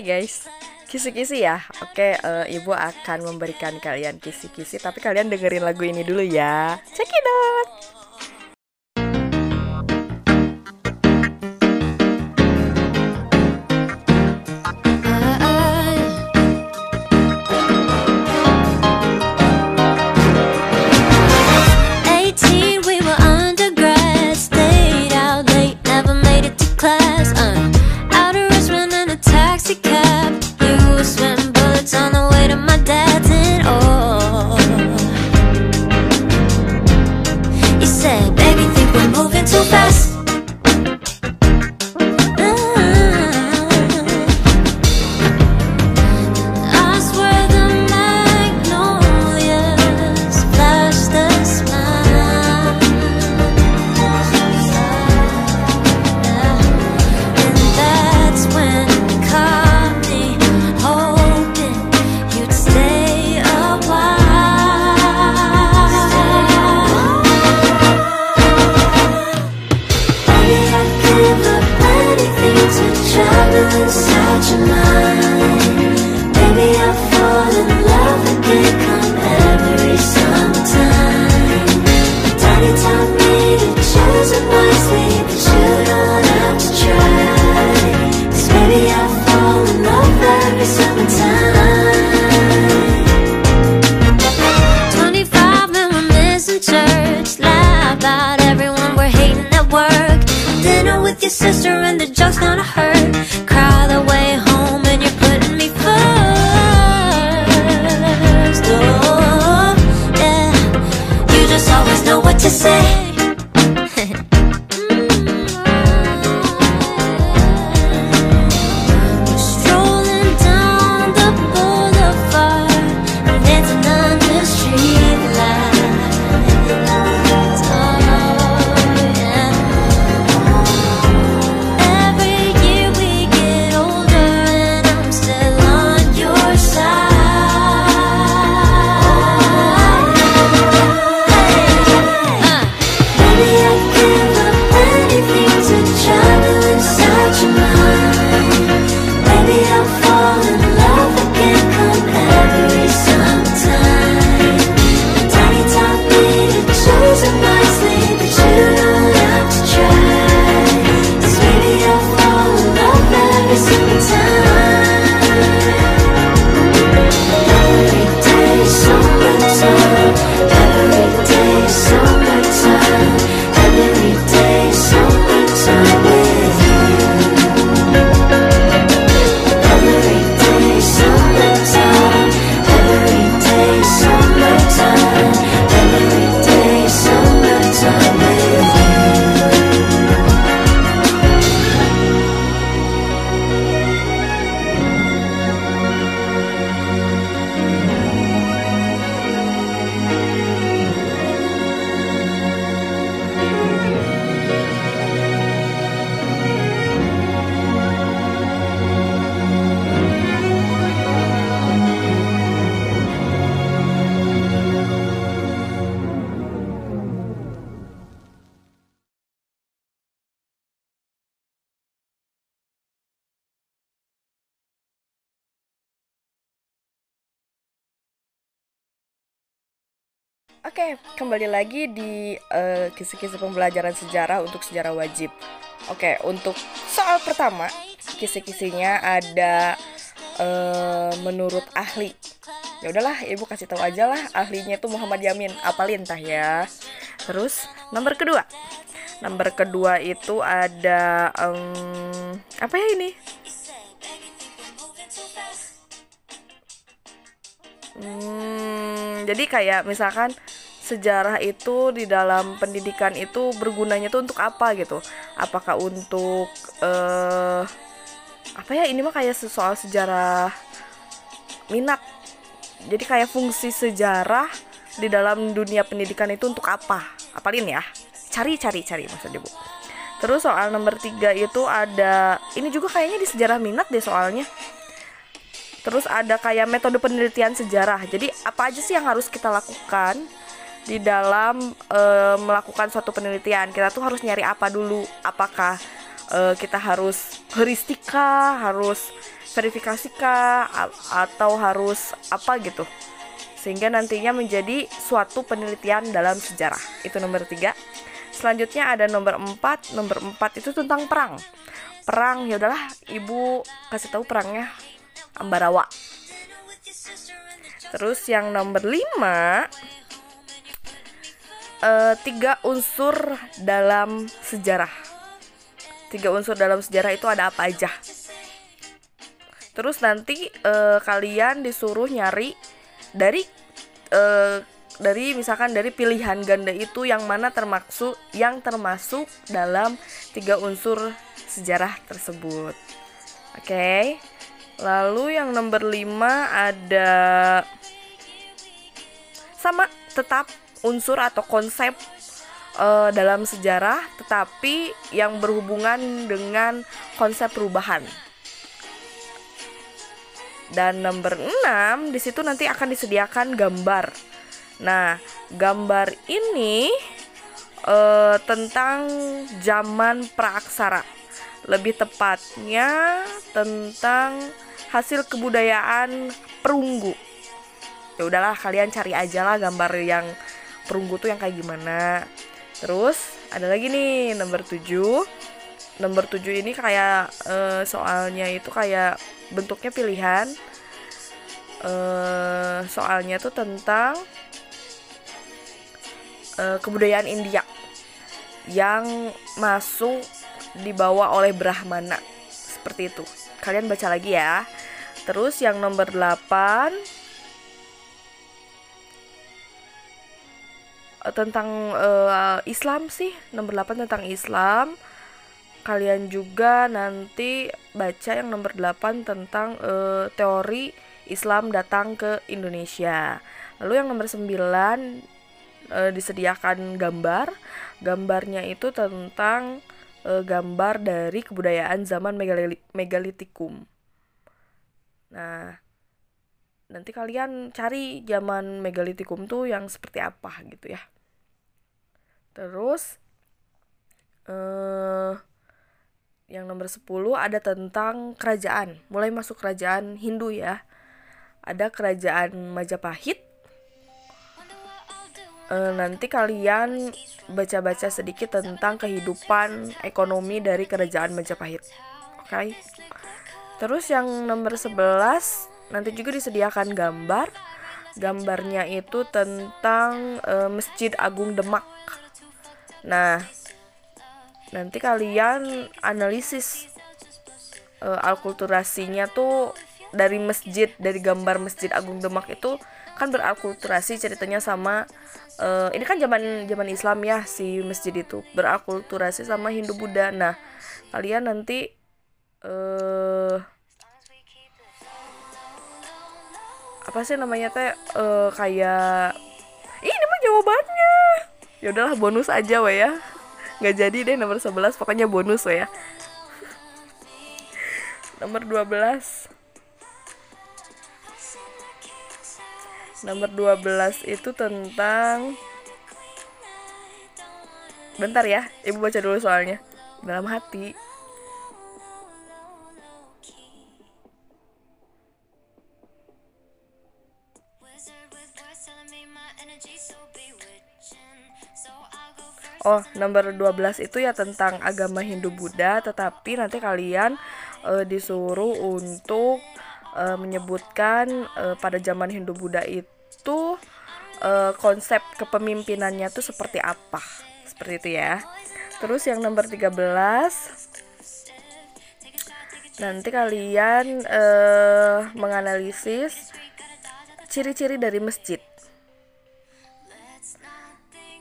Hai guys, kisi-kisi ya. Oke, uh, ibu akan memberikan kalian kisi-kisi, tapi kalian dengerin lagu ini dulu ya. Check it out. Oke, kembali lagi di uh, kisi-kisi pembelajaran sejarah untuk sejarah wajib. Oke, untuk soal pertama, kisi-kisinya ada uh, menurut ahli. Ya udahlah, ibu kasih tahu aja lah ahlinya itu Muhammad Yamin. Apalin tah ya. Terus nomor kedua, nomor kedua itu ada um, apa ya ini? Hmm, jadi kayak misalkan sejarah itu di dalam pendidikan itu bergunanya tuh untuk apa gitu? Apakah untuk uh, apa ya ini mah kayak soal sejarah minat. Jadi kayak fungsi sejarah di dalam dunia pendidikan itu untuk apa? Apalin ya? Cari cari cari maksudnya Bu. Terus soal nomor tiga itu ada ini juga kayaknya di sejarah minat deh soalnya Terus ada kayak metode penelitian sejarah. Jadi apa aja sih yang harus kita lakukan di dalam e, melakukan suatu penelitian? Kita tuh harus nyari apa dulu? Apakah uh, kita harus heuristika harus verifikasikah atau harus apa gitu. Sehingga nantinya menjadi suatu penelitian dalam sejarah. Itu nomor tiga. Selanjutnya ada nomor empat. Nomor empat itu tentang perang. Perang ya udahlah ibu kasih tahu perangnya Ambarawa. Terus yang nomor lima uh, tiga unsur dalam sejarah tiga unsur dalam sejarah itu ada apa aja terus nanti uh, kalian disuruh nyari dari uh, dari misalkan dari pilihan ganda itu yang mana termasuk yang termasuk dalam tiga unsur sejarah tersebut. Oke. Okay. Lalu yang nomor 5 ada sama tetap unsur atau konsep uh, dalam sejarah tetapi yang berhubungan dengan konsep perubahan. Dan nomor 6 di situ nanti akan disediakan gambar. Nah, gambar ini uh, tentang zaman praaksara. Lebih tepatnya tentang hasil kebudayaan perunggu. Ya udahlah kalian cari aja lah gambar yang perunggu tuh yang kayak gimana. Terus ada lagi nih nomor 7 Nomor 7 ini kayak uh, soalnya itu kayak bentuknya pilihan. Uh, soalnya tuh tentang uh, kebudayaan India yang masuk dibawa oleh Brahmana. Seperti itu. Kalian baca lagi ya. Terus yang nomor 8 tentang uh, Islam sih nomor 8 tentang Islam kalian juga nanti baca yang nomor 8 tentang uh, teori Islam datang ke Indonesia. Lalu yang nomor 9 uh, disediakan gambar. Gambarnya itu tentang uh, gambar dari kebudayaan zaman megalitikum. Nah, nanti kalian cari zaman megalitikum tuh yang seperti apa gitu ya. Terus eh yang nomor 10 ada tentang kerajaan. Mulai masuk kerajaan Hindu ya. Ada kerajaan Majapahit. E, nanti kalian baca-baca sedikit tentang kehidupan ekonomi dari kerajaan Majapahit. Oke. Okay? Terus yang nomor 11 nanti juga disediakan gambar. Gambarnya itu tentang e, Masjid Agung Demak. Nah, nanti kalian analisis uh, alkulturasinya tuh dari masjid dari gambar masjid Agung Demak itu kan beralkulturasi ceritanya sama uh, ini kan zaman zaman Islam ya si masjid itu beralkulturasi sama Hindu Buddha nah kalian nanti uh, apa sih namanya teh uh, kayak ini mah jawabannya. Ya udahlah bonus aja weh ya. Nggak jadi deh nomor 11 pokoknya bonus ya. Nomor 12 nomor 12 itu tentang bentar ya ibu baca dulu soalnya. Dalam hati Oh, nomor 12 itu ya tentang agama Hindu Buddha, tetapi nanti kalian e, disuruh untuk e, menyebutkan e, pada zaman Hindu Buddha itu e, konsep kepemimpinannya tuh seperti apa. Seperti itu ya. Terus yang nomor 13 nanti kalian e, menganalisis ciri-ciri dari masjid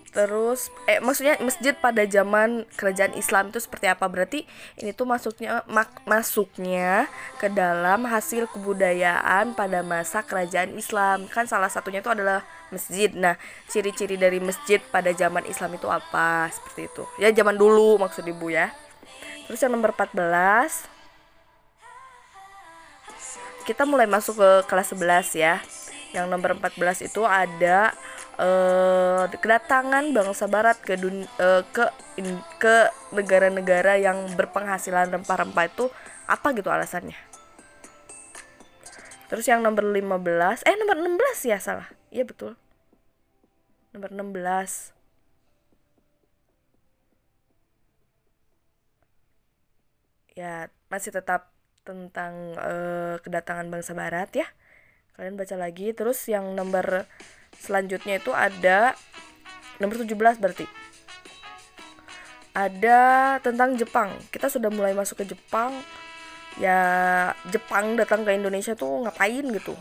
terus eh maksudnya masjid pada zaman kerajaan Islam itu seperti apa? Berarti ini tuh masuknya mak, masuknya ke dalam hasil kebudayaan pada masa kerajaan Islam. Kan salah satunya itu adalah masjid. Nah ciri-ciri dari masjid pada zaman Islam itu apa? Seperti itu. Ya zaman dulu maksud ibu ya. Terus yang nomor 14 kita mulai masuk ke kelas 11 ya. Yang nomor 14 itu ada uh, kedatangan bangsa barat ke dun uh, ke in, ke negara-negara yang berpenghasilan rempah-rempah itu apa gitu alasannya? Terus yang nomor 15 eh nomor 16 ya salah. Iya betul. Nomor 16 ya masih tetap tentang uh, kedatangan bangsa barat ya kalian baca lagi. Terus yang nomor selanjutnya itu ada nomor 17 berarti. Ada tentang Jepang. Kita sudah mulai masuk ke Jepang. Ya Jepang datang ke Indonesia tuh ngapain gitu?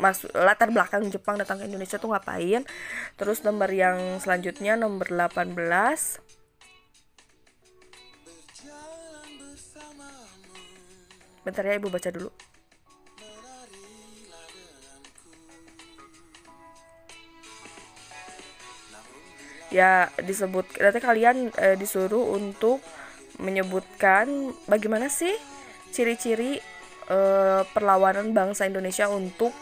Masuk latar belakang Jepang datang ke Indonesia tuh ngapain? Terus nomor yang selanjutnya nomor 18 bentar ya ibu baca dulu ya disebut nanti kalian e, disuruh untuk menyebutkan bagaimana sih ciri-ciri e, perlawanan bangsa Indonesia untuk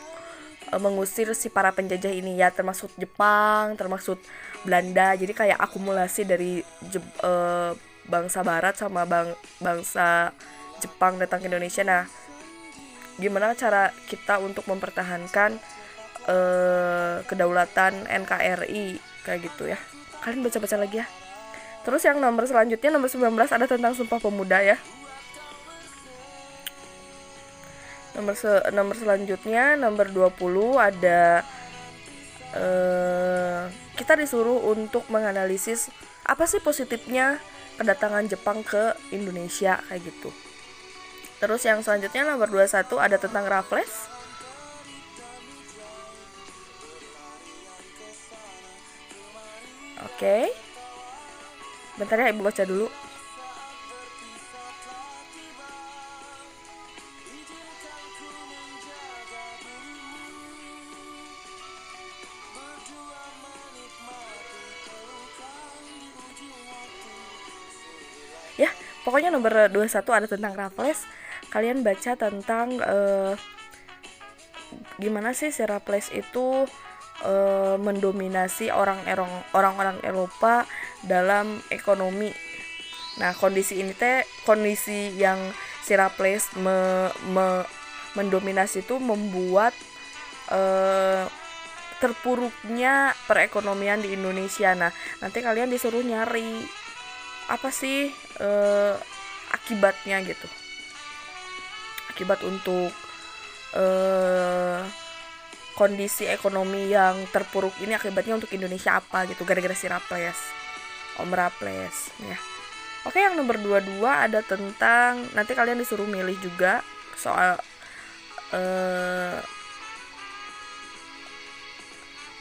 e, mengusir si para penjajah ini. Ya termasuk Jepang termasuk Belanda. Jadi kayak akumulasi dari je, e, bangsa Barat sama bang, bangsa Jepang datang ke Indonesia. Nah gimana cara kita untuk mempertahankan e, kedaulatan NKRI kayak gitu ya kalian baca-baca lagi ya. Terus yang nomor selanjutnya nomor 19 ada tentang Sumpah Pemuda ya. Nomor se nomor selanjutnya nomor 20 ada uh, kita disuruh untuk menganalisis apa sih positifnya kedatangan Jepang ke Indonesia kayak gitu. Terus yang selanjutnya nomor 21 ada tentang Raffles Oke. Bentar ya ibu baca dulu. Ya, pokoknya nomor 21 ada tentang Raffles. Kalian baca tentang uh, gimana sih si Raffles itu e, mendominasi orang orang-orang Eropa dalam ekonomi. Nah, kondisi ini teh kondisi yang Siraples me, me, mendominasi itu membuat e, terpuruknya perekonomian di Indonesia. Nah, nanti kalian disuruh nyari apa sih e, akibatnya gitu. Akibat untuk eh kondisi ekonomi yang terpuruk ini akibatnya untuk Indonesia apa gitu gara-gara si Raples Om Raples ya Oke yang nomor 22 ada tentang nanti kalian disuruh milih juga soal eh,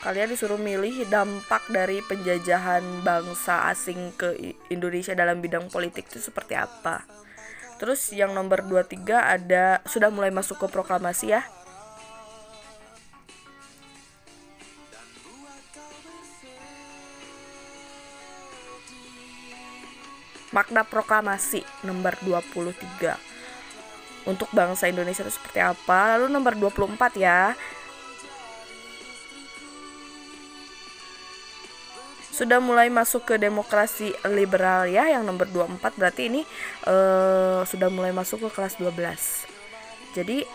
kalian disuruh milih dampak dari penjajahan bangsa asing ke Indonesia dalam bidang politik itu seperti apa. Terus yang nomor 23 ada sudah mulai masuk ke proklamasi ya. Makna proklamasi nomor 23 untuk bangsa Indonesia itu seperti apa? Lalu nomor 24 ya. Sudah mulai masuk ke demokrasi liberal ya yang nomor 24 berarti ini uh, sudah mulai masuk ke kelas 12 jadi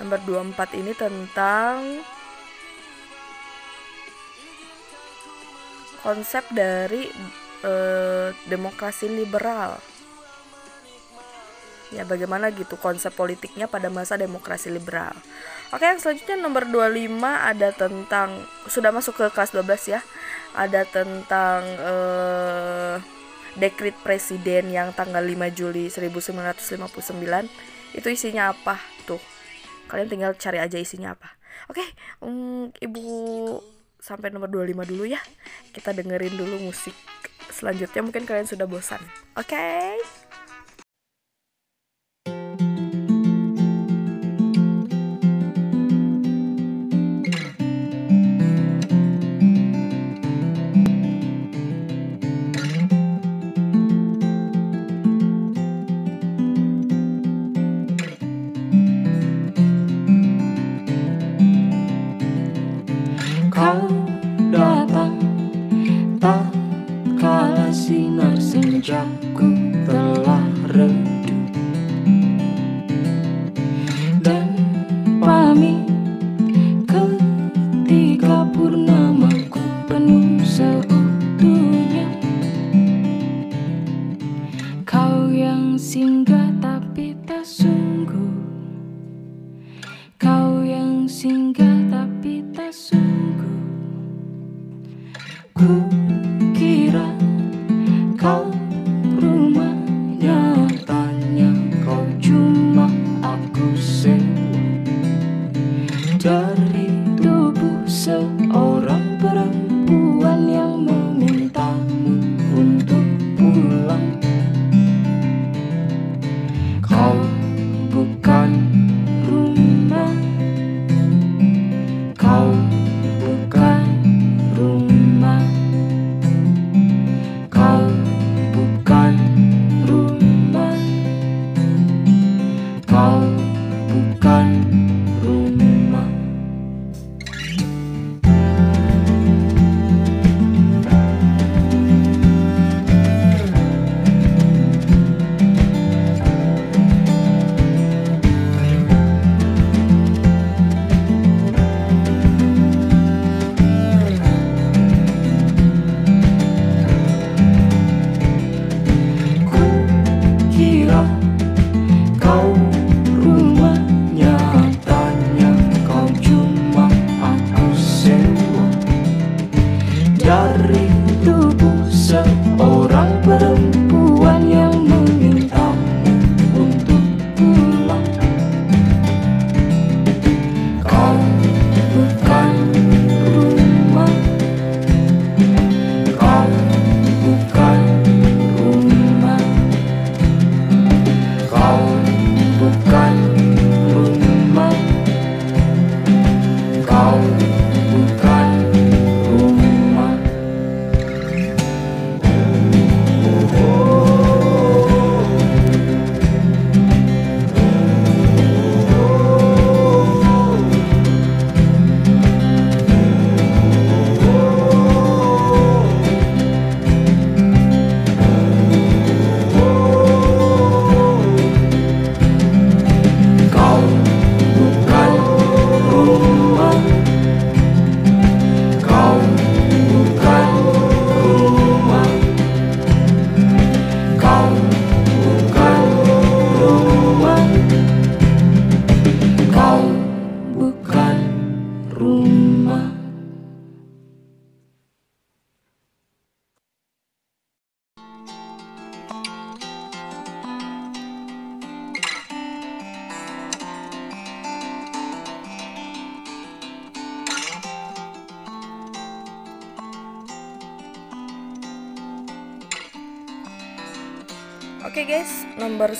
nomor 24 ini tentang konsep dari uh, demokrasi liberal. Ya, bagaimana gitu konsep politiknya pada masa demokrasi liberal. Oke, yang selanjutnya nomor 25 ada tentang sudah masuk ke kelas 12 ya. Ada tentang uh, dekrit presiden yang tanggal 5 Juli 1959. Itu isinya apa? Tuh. Kalian tinggal cari aja isinya apa. Oke, um, Ibu sampai nomor 25 dulu ya. Kita dengerin dulu musik selanjutnya mungkin kalian sudah bosan. Oke. Okay?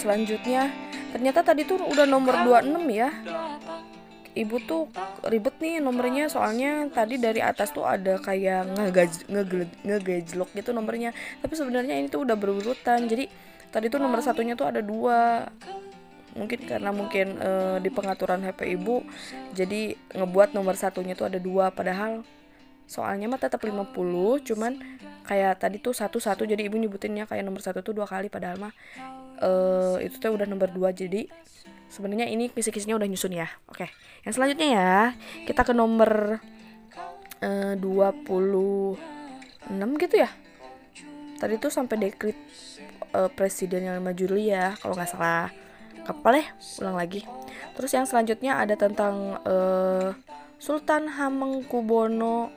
Selanjutnya ternyata tadi tuh udah nomor 26 ya. Ibu tuh ribet nih nomornya soalnya tadi dari atas tuh ada kayak ngegejlok gitu nomornya. Tapi sebenarnya ini tuh udah berurutan. Jadi tadi tuh nomor satunya tuh ada dua. Mungkin karena mungkin eh, di pengaturan HP ibu jadi ngebuat nomor satunya tuh ada dua padahal soalnya mah tetap 50 cuman kayak tadi tuh satu-satu jadi ibu nyebutinnya kayak nomor satu tuh dua kali padahal mah eh itu tuh udah nomor dua jadi sebenarnya ini kisi-kisinya udah nyusun ya. Oke yang selanjutnya ya kita ke nomor eh 26 gitu ya. Tadi tuh sampai dekrit eh, presiden yang 5 Juli ya kalau nggak salah. Kapal ya ulang lagi. Terus yang selanjutnya ada tentang eh, Sultan Hamengkubuwono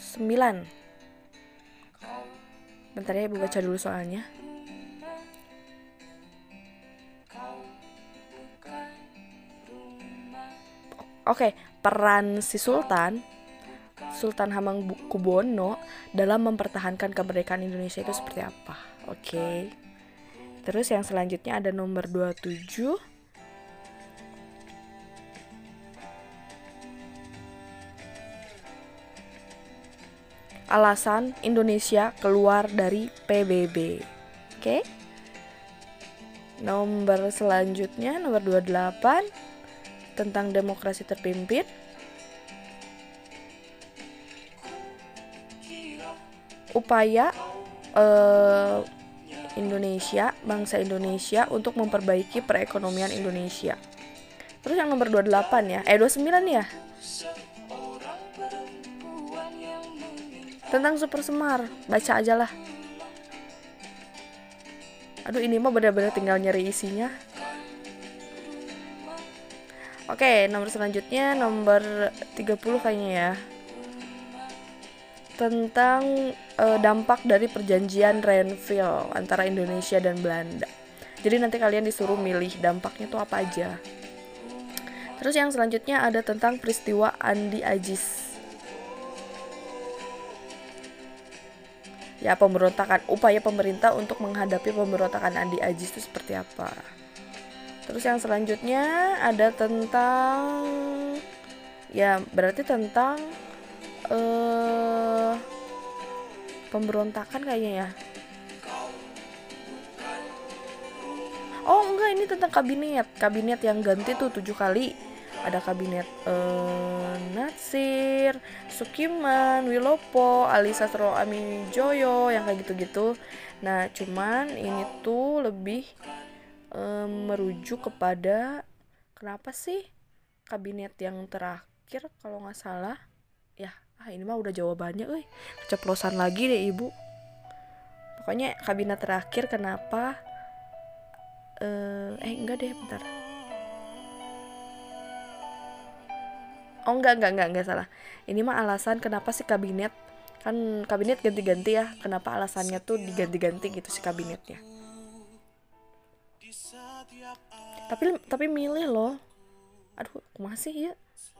9 Bentar ya ibu baca dulu soalnya Oke, peran si Sultan Sultan Hamengkubuwono dalam mempertahankan kemerdekaan Indonesia itu seperti apa? Oke. Terus yang selanjutnya ada nomor 27 alasan Indonesia keluar dari PBB. Oke. Nomor selanjutnya nomor 28 tentang demokrasi terpimpin upaya eh, Indonesia, bangsa Indonesia untuk memperbaiki perekonomian Indonesia. Terus yang nomor 28 ya, eh 29 ya. Tentang Super Semar, baca aja lah. Aduh ini mah bener-bener tinggal nyari isinya. Oke, nomor selanjutnya nomor 30 kayaknya ya. Tentang eh, dampak dari perjanjian Renville antara Indonesia dan Belanda. Jadi nanti kalian disuruh milih dampaknya tuh apa aja. Terus yang selanjutnya ada tentang peristiwa Andi Ajis. Ya, pemberontakan upaya pemerintah untuk menghadapi pemberontakan Andi Ajis itu seperti apa? Terus yang selanjutnya ada tentang ya berarti tentang eh pemberontakan kayaknya ya. Oh enggak ini tentang kabinet kabinet yang ganti tuh tujuh kali ada kabinet eh, Natsir, Sukiman, Wilopo, Ali Sastro Joyo yang kayak gitu-gitu. Nah cuman ini tuh lebih eh, merujuk kepada kenapa sih kabinet yang terakhir kalau nggak salah. Ya ah ini mah udah jawabannya euy. Keceplosan lagi deh ibu. Pokoknya kabinet terakhir kenapa eh eh enggak deh bentar. Oh enggak enggak enggak enggak salah. Ini mah alasan kenapa sih kabinet kan kabinet ganti-ganti ya. Kenapa alasannya tuh diganti-ganti gitu si kabinetnya tapi tapi milih loh. Aduh masih ya.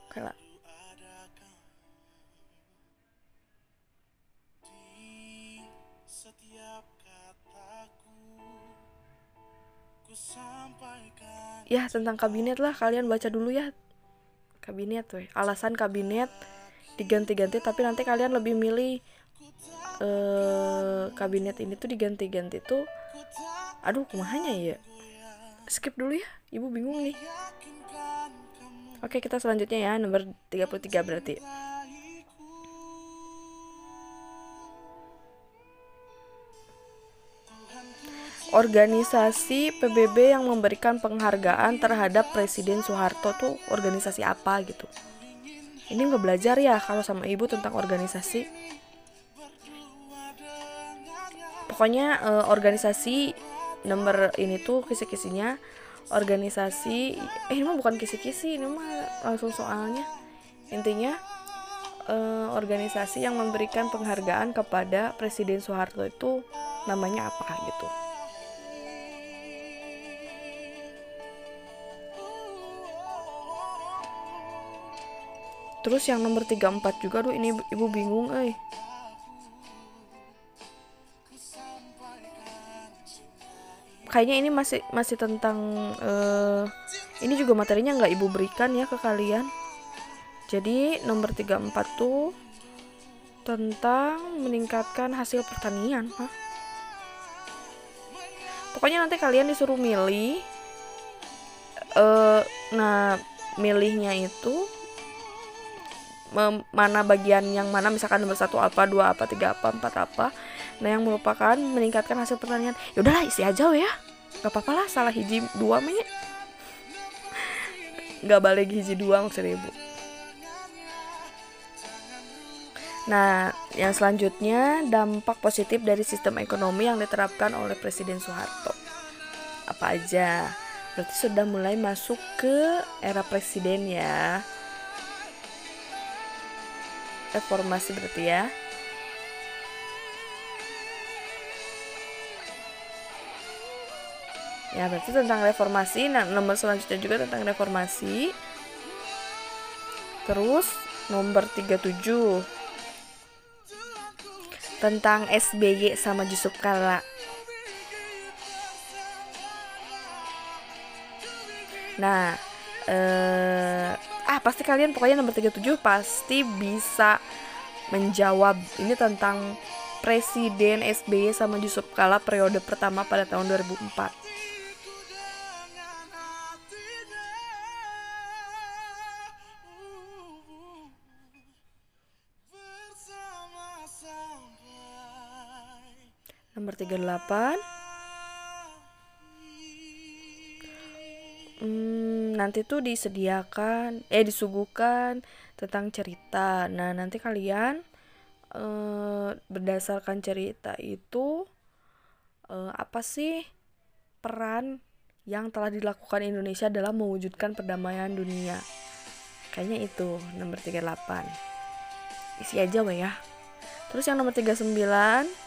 Kayak ya tentang kabinet lah. Kalian baca dulu ya. Kabinet tuh alasan kabinet diganti-ganti tapi nanti kalian lebih milih eh kabinet ini tuh diganti-ganti tuh. Aduh kumahanya ya skip dulu ya. Ibu bingung nih. Oke kita selanjutnya ya. Nomor 33 berarti. Organisasi PBB yang memberikan penghargaan terhadap Presiden Soeharto tuh organisasi apa gitu? Ini nggak belajar ya kalau sama ibu tentang organisasi? Pokoknya eh, organisasi nomor ini tuh kisi-kisinya organisasi eh ini mah bukan kisi-kisi ini mah langsung soalnya intinya eh, organisasi yang memberikan penghargaan kepada Presiden Soeharto itu namanya apa gitu Terus yang nomor 34 juga tuh ini ibu bingung eh. Kayaknya ini masih masih tentang eh ini juga materinya nggak ibu berikan ya ke kalian. Jadi nomor 34 tuh tentang meningkatkan hasil pertanian. Hah? Pokoknya nanti kalian disuruh milih. eh nah milihnya itu mana bagian yang mana misalkan nomor satu apa dua apa tiga apa empat apa nah yang merupakan meningkatkan hasil pertanian ya udahlah isi aja ya nggak apa-apa lah salah hiji dua mah ya. nggak balik hiji dua maksudnya ibu Nah, yang selanjutnya dampak positif dari sistem ekonomi yang diterapkan oleh Presiden Soeharto. Apa aja? Berarti sudah mulai masuk ke era presiden ya reformasi berarti ya ya berarti tentang reformasi. Nah nomor selanjutnya juga tentang reformasi. Terus nomor 37 tentang SBY sama Yusuf Kala nah eh ah pasti kalian pokoknya nomor 37 pasti bisa menjawab ini tentang Presiden SBY sama Yusuf Kala periode pertama pada tahun 2004 nomor 38 hmm, nanti tuh disediakan eh disuguhkan tentang cerita. Nah nanti kalian eh, berdasarkan cerita itu eh, apa sih peran yang telah dilakukan Indonesia dalam mewujudkan perdamaian dunia? Kayaknya itu nomor 38 isi aja weh ya. Terus yang nomor 39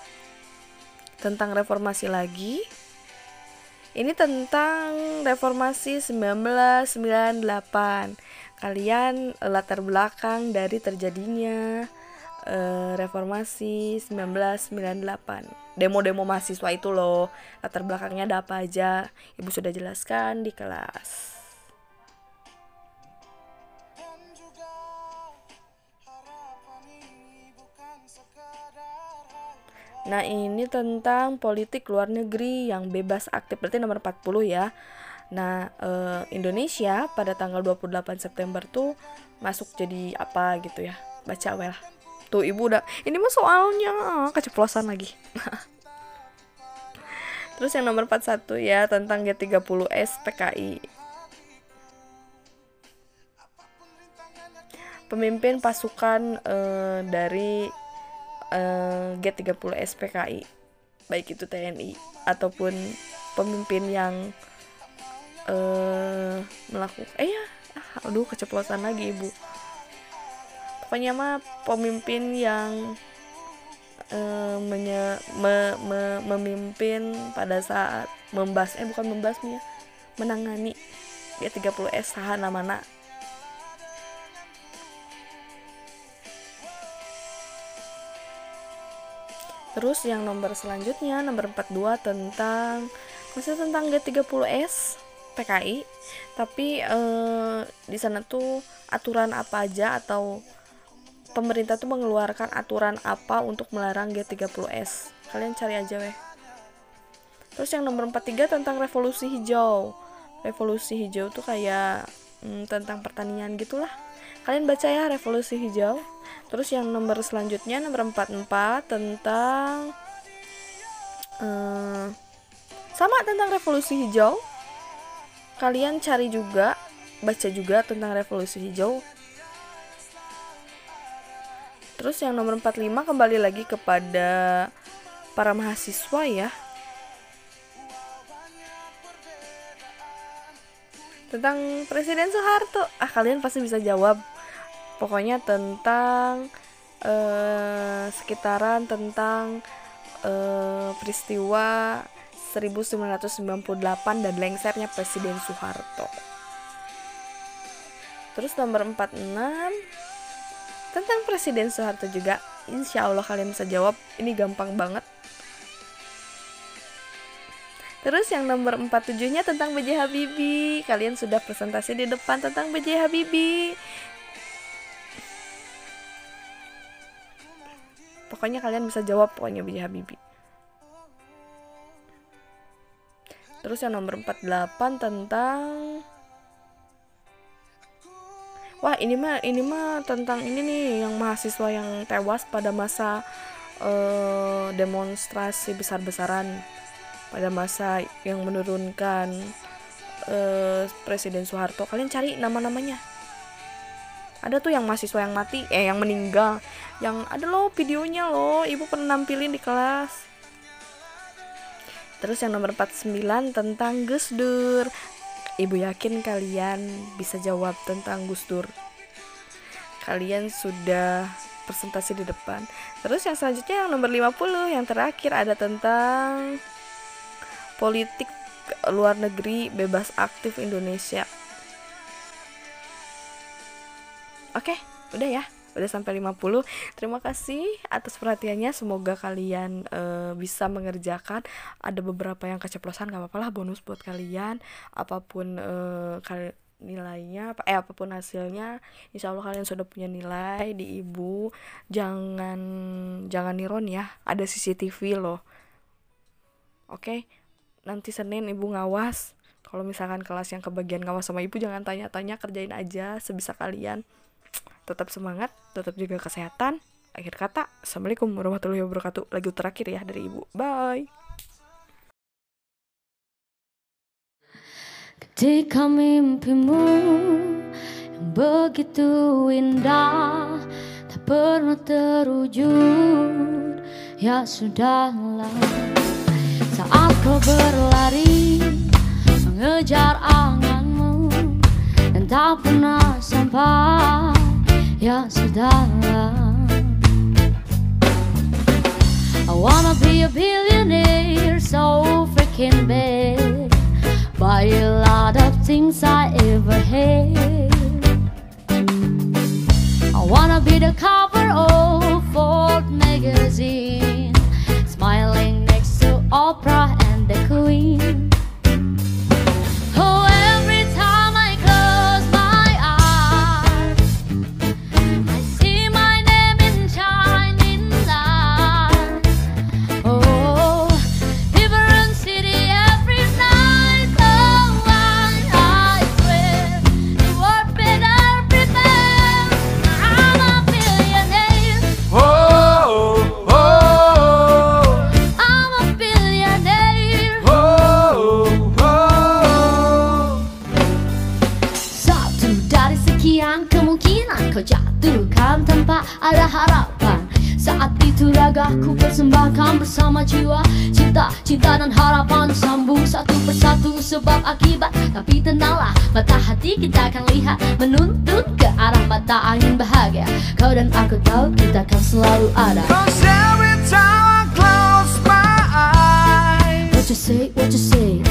tentang reformasi lagi ini tentang reformasi 1998. Kalian eh, latar belakang dari terjadinya uh, reformasi 1998. Demo-demo mahasiswa itu loh. Latar belakangnya ada apa aja? Ibu sudah jelaskan di kelas. Nah, ini tentang politik luar negeri yang bebas aktif berarti nomor 40 ya. Nah, eh, Indonesia pada tanggal 28 September tuh masuk jadi apa gitu ya. Baca well. Tuh Ibu udah ini mah soalnya keceplosan lagi. Terus yang nomor 41 ya tentang G30S PKI. Pemimpin pasukan eh, dari uh, G30 SPKI baik itu TNI ataupun pemimpin yang uh, melakukan eh ya aduh keceplosan lagi ibu. Pokoknya mah pemimpin yang uh, menye, me, me, memimpin pada saat membahas eh bukan membahasnya menangani G30S sahana mana Terus yang nomor selanjutnya nomor 42 tentang masih tentang G30S PKI, tapi eh, di sana tuh aturan apa aja atau pemerintah tuh mengeluarkan aturan apa untuk melarang G30S. Kalian cari aja weh. Terus yang nomor 43 tentang revolusi hijau. Revolusi hijau tuh kayak hmm, tentang pertanian gitulah. Kalian baca ya revolusi hijau. Terus yang nomor selanjutnya nomor 44 tentang uh, sama tentang revolusi hijau. Kalian cari juga, baca juga tentang revolusi hijau. Terus yang nomor 45 kembali lagi kepada para mahasiswa ya. Tentang Presiden Soeharto. Ah, kalian pasti bisa jawab pokoknya tentang uh, sekitaran tentang uh, peristiwa 1998 dan lengsernya Presiden Soeharto. Terus nomor 46 tentang Presiden Soeharto juga. Insya Allah kalian bisa jawab. Ini gampang banget. Terus yang nomor 47-nya tentang B.J. Habibie. Kalian sudah presentasi di depan tentang B.J. Habibie. Pokoknya kalian bisa jawab pokoknya B.J. Habibie terus yang nomor 48 tentang wah ini mah ini mah tentang ini nih yang mahasiswa yang tewas pada masa uh, demonstrasi besar-besaran. Pada masa yang menurunkan uh, Presiden Soeharto. Kalian cari nama-namanya ada tuh yang mahasiswa yang mati eh yang meninggal. Yang ada loh videonya loh ibu pernah nampilin di kelas. Terus yang nomor 49 tentang Gus Dur. Ibu yakin kalian bisa jawab tentang Gus Dur? Kalian sudah presentasi di depan. Terus yang selanjutnya yang nomor 50 yang terakhir ada tentang politik luar negeri bebas aktif Indonesia Oke, udah ya. Udah sampai 50. Terima kasih atas perhatiannya. Semoga kalian uh, bisa mengerjakan. Ada beberapa yang keceplosan gak apa-apa lah bonus buat kalian. Apa pun uh, kali nilainya eh apa pun hasilnya insya Allah kalian sudah punya nilai di ibu jangan jangan niron ya ada CCTV loh oke nanti Senin ibu ngawas kalau misalkan kelas yang kebagian ngawas sama ibu jangan tanya-tanya kerjain aja sebisa kalian tetap semangat tetap juga kesehatan. Akhir kata assalamualaikum warahmatullahi wabarakatuh. Lagu terakhir ya dari ibu. Bye. Ketika mimpimu yang begitu indah Tak pernah terwujud. Ya sudahlah Saat kau berlari Mengejar anganmu Dan tak pernah sampai Sudahlah I wanna be a billionaire So freaking bad Buy a lot of things I ever had. I wanna be the cover of Ford magazine, smiling next to Oprah and the Queen. Ragaku persembahkan bersama jiwa Cinta, cinta dan harapan. Sambung satu persatu sebab akibat. Tapi tenanglah, mata hati kita akan lihat. Menuntun ke arah mata angin bahagia. Kau dan aku tahu kita akan selalu ada. Cause every time I close my eyes, What you say, what you say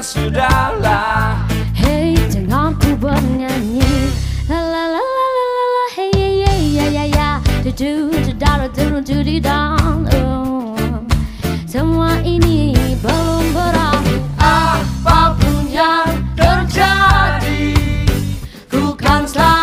sudahlah. Hey denganku bernyanyi La la la la la la la Hey ya yeah, ya yeah, ya yeah, ya Do do do da du do do di dan. Semua ini belum berakhir Apa pun yang terjadi Ku kan selalu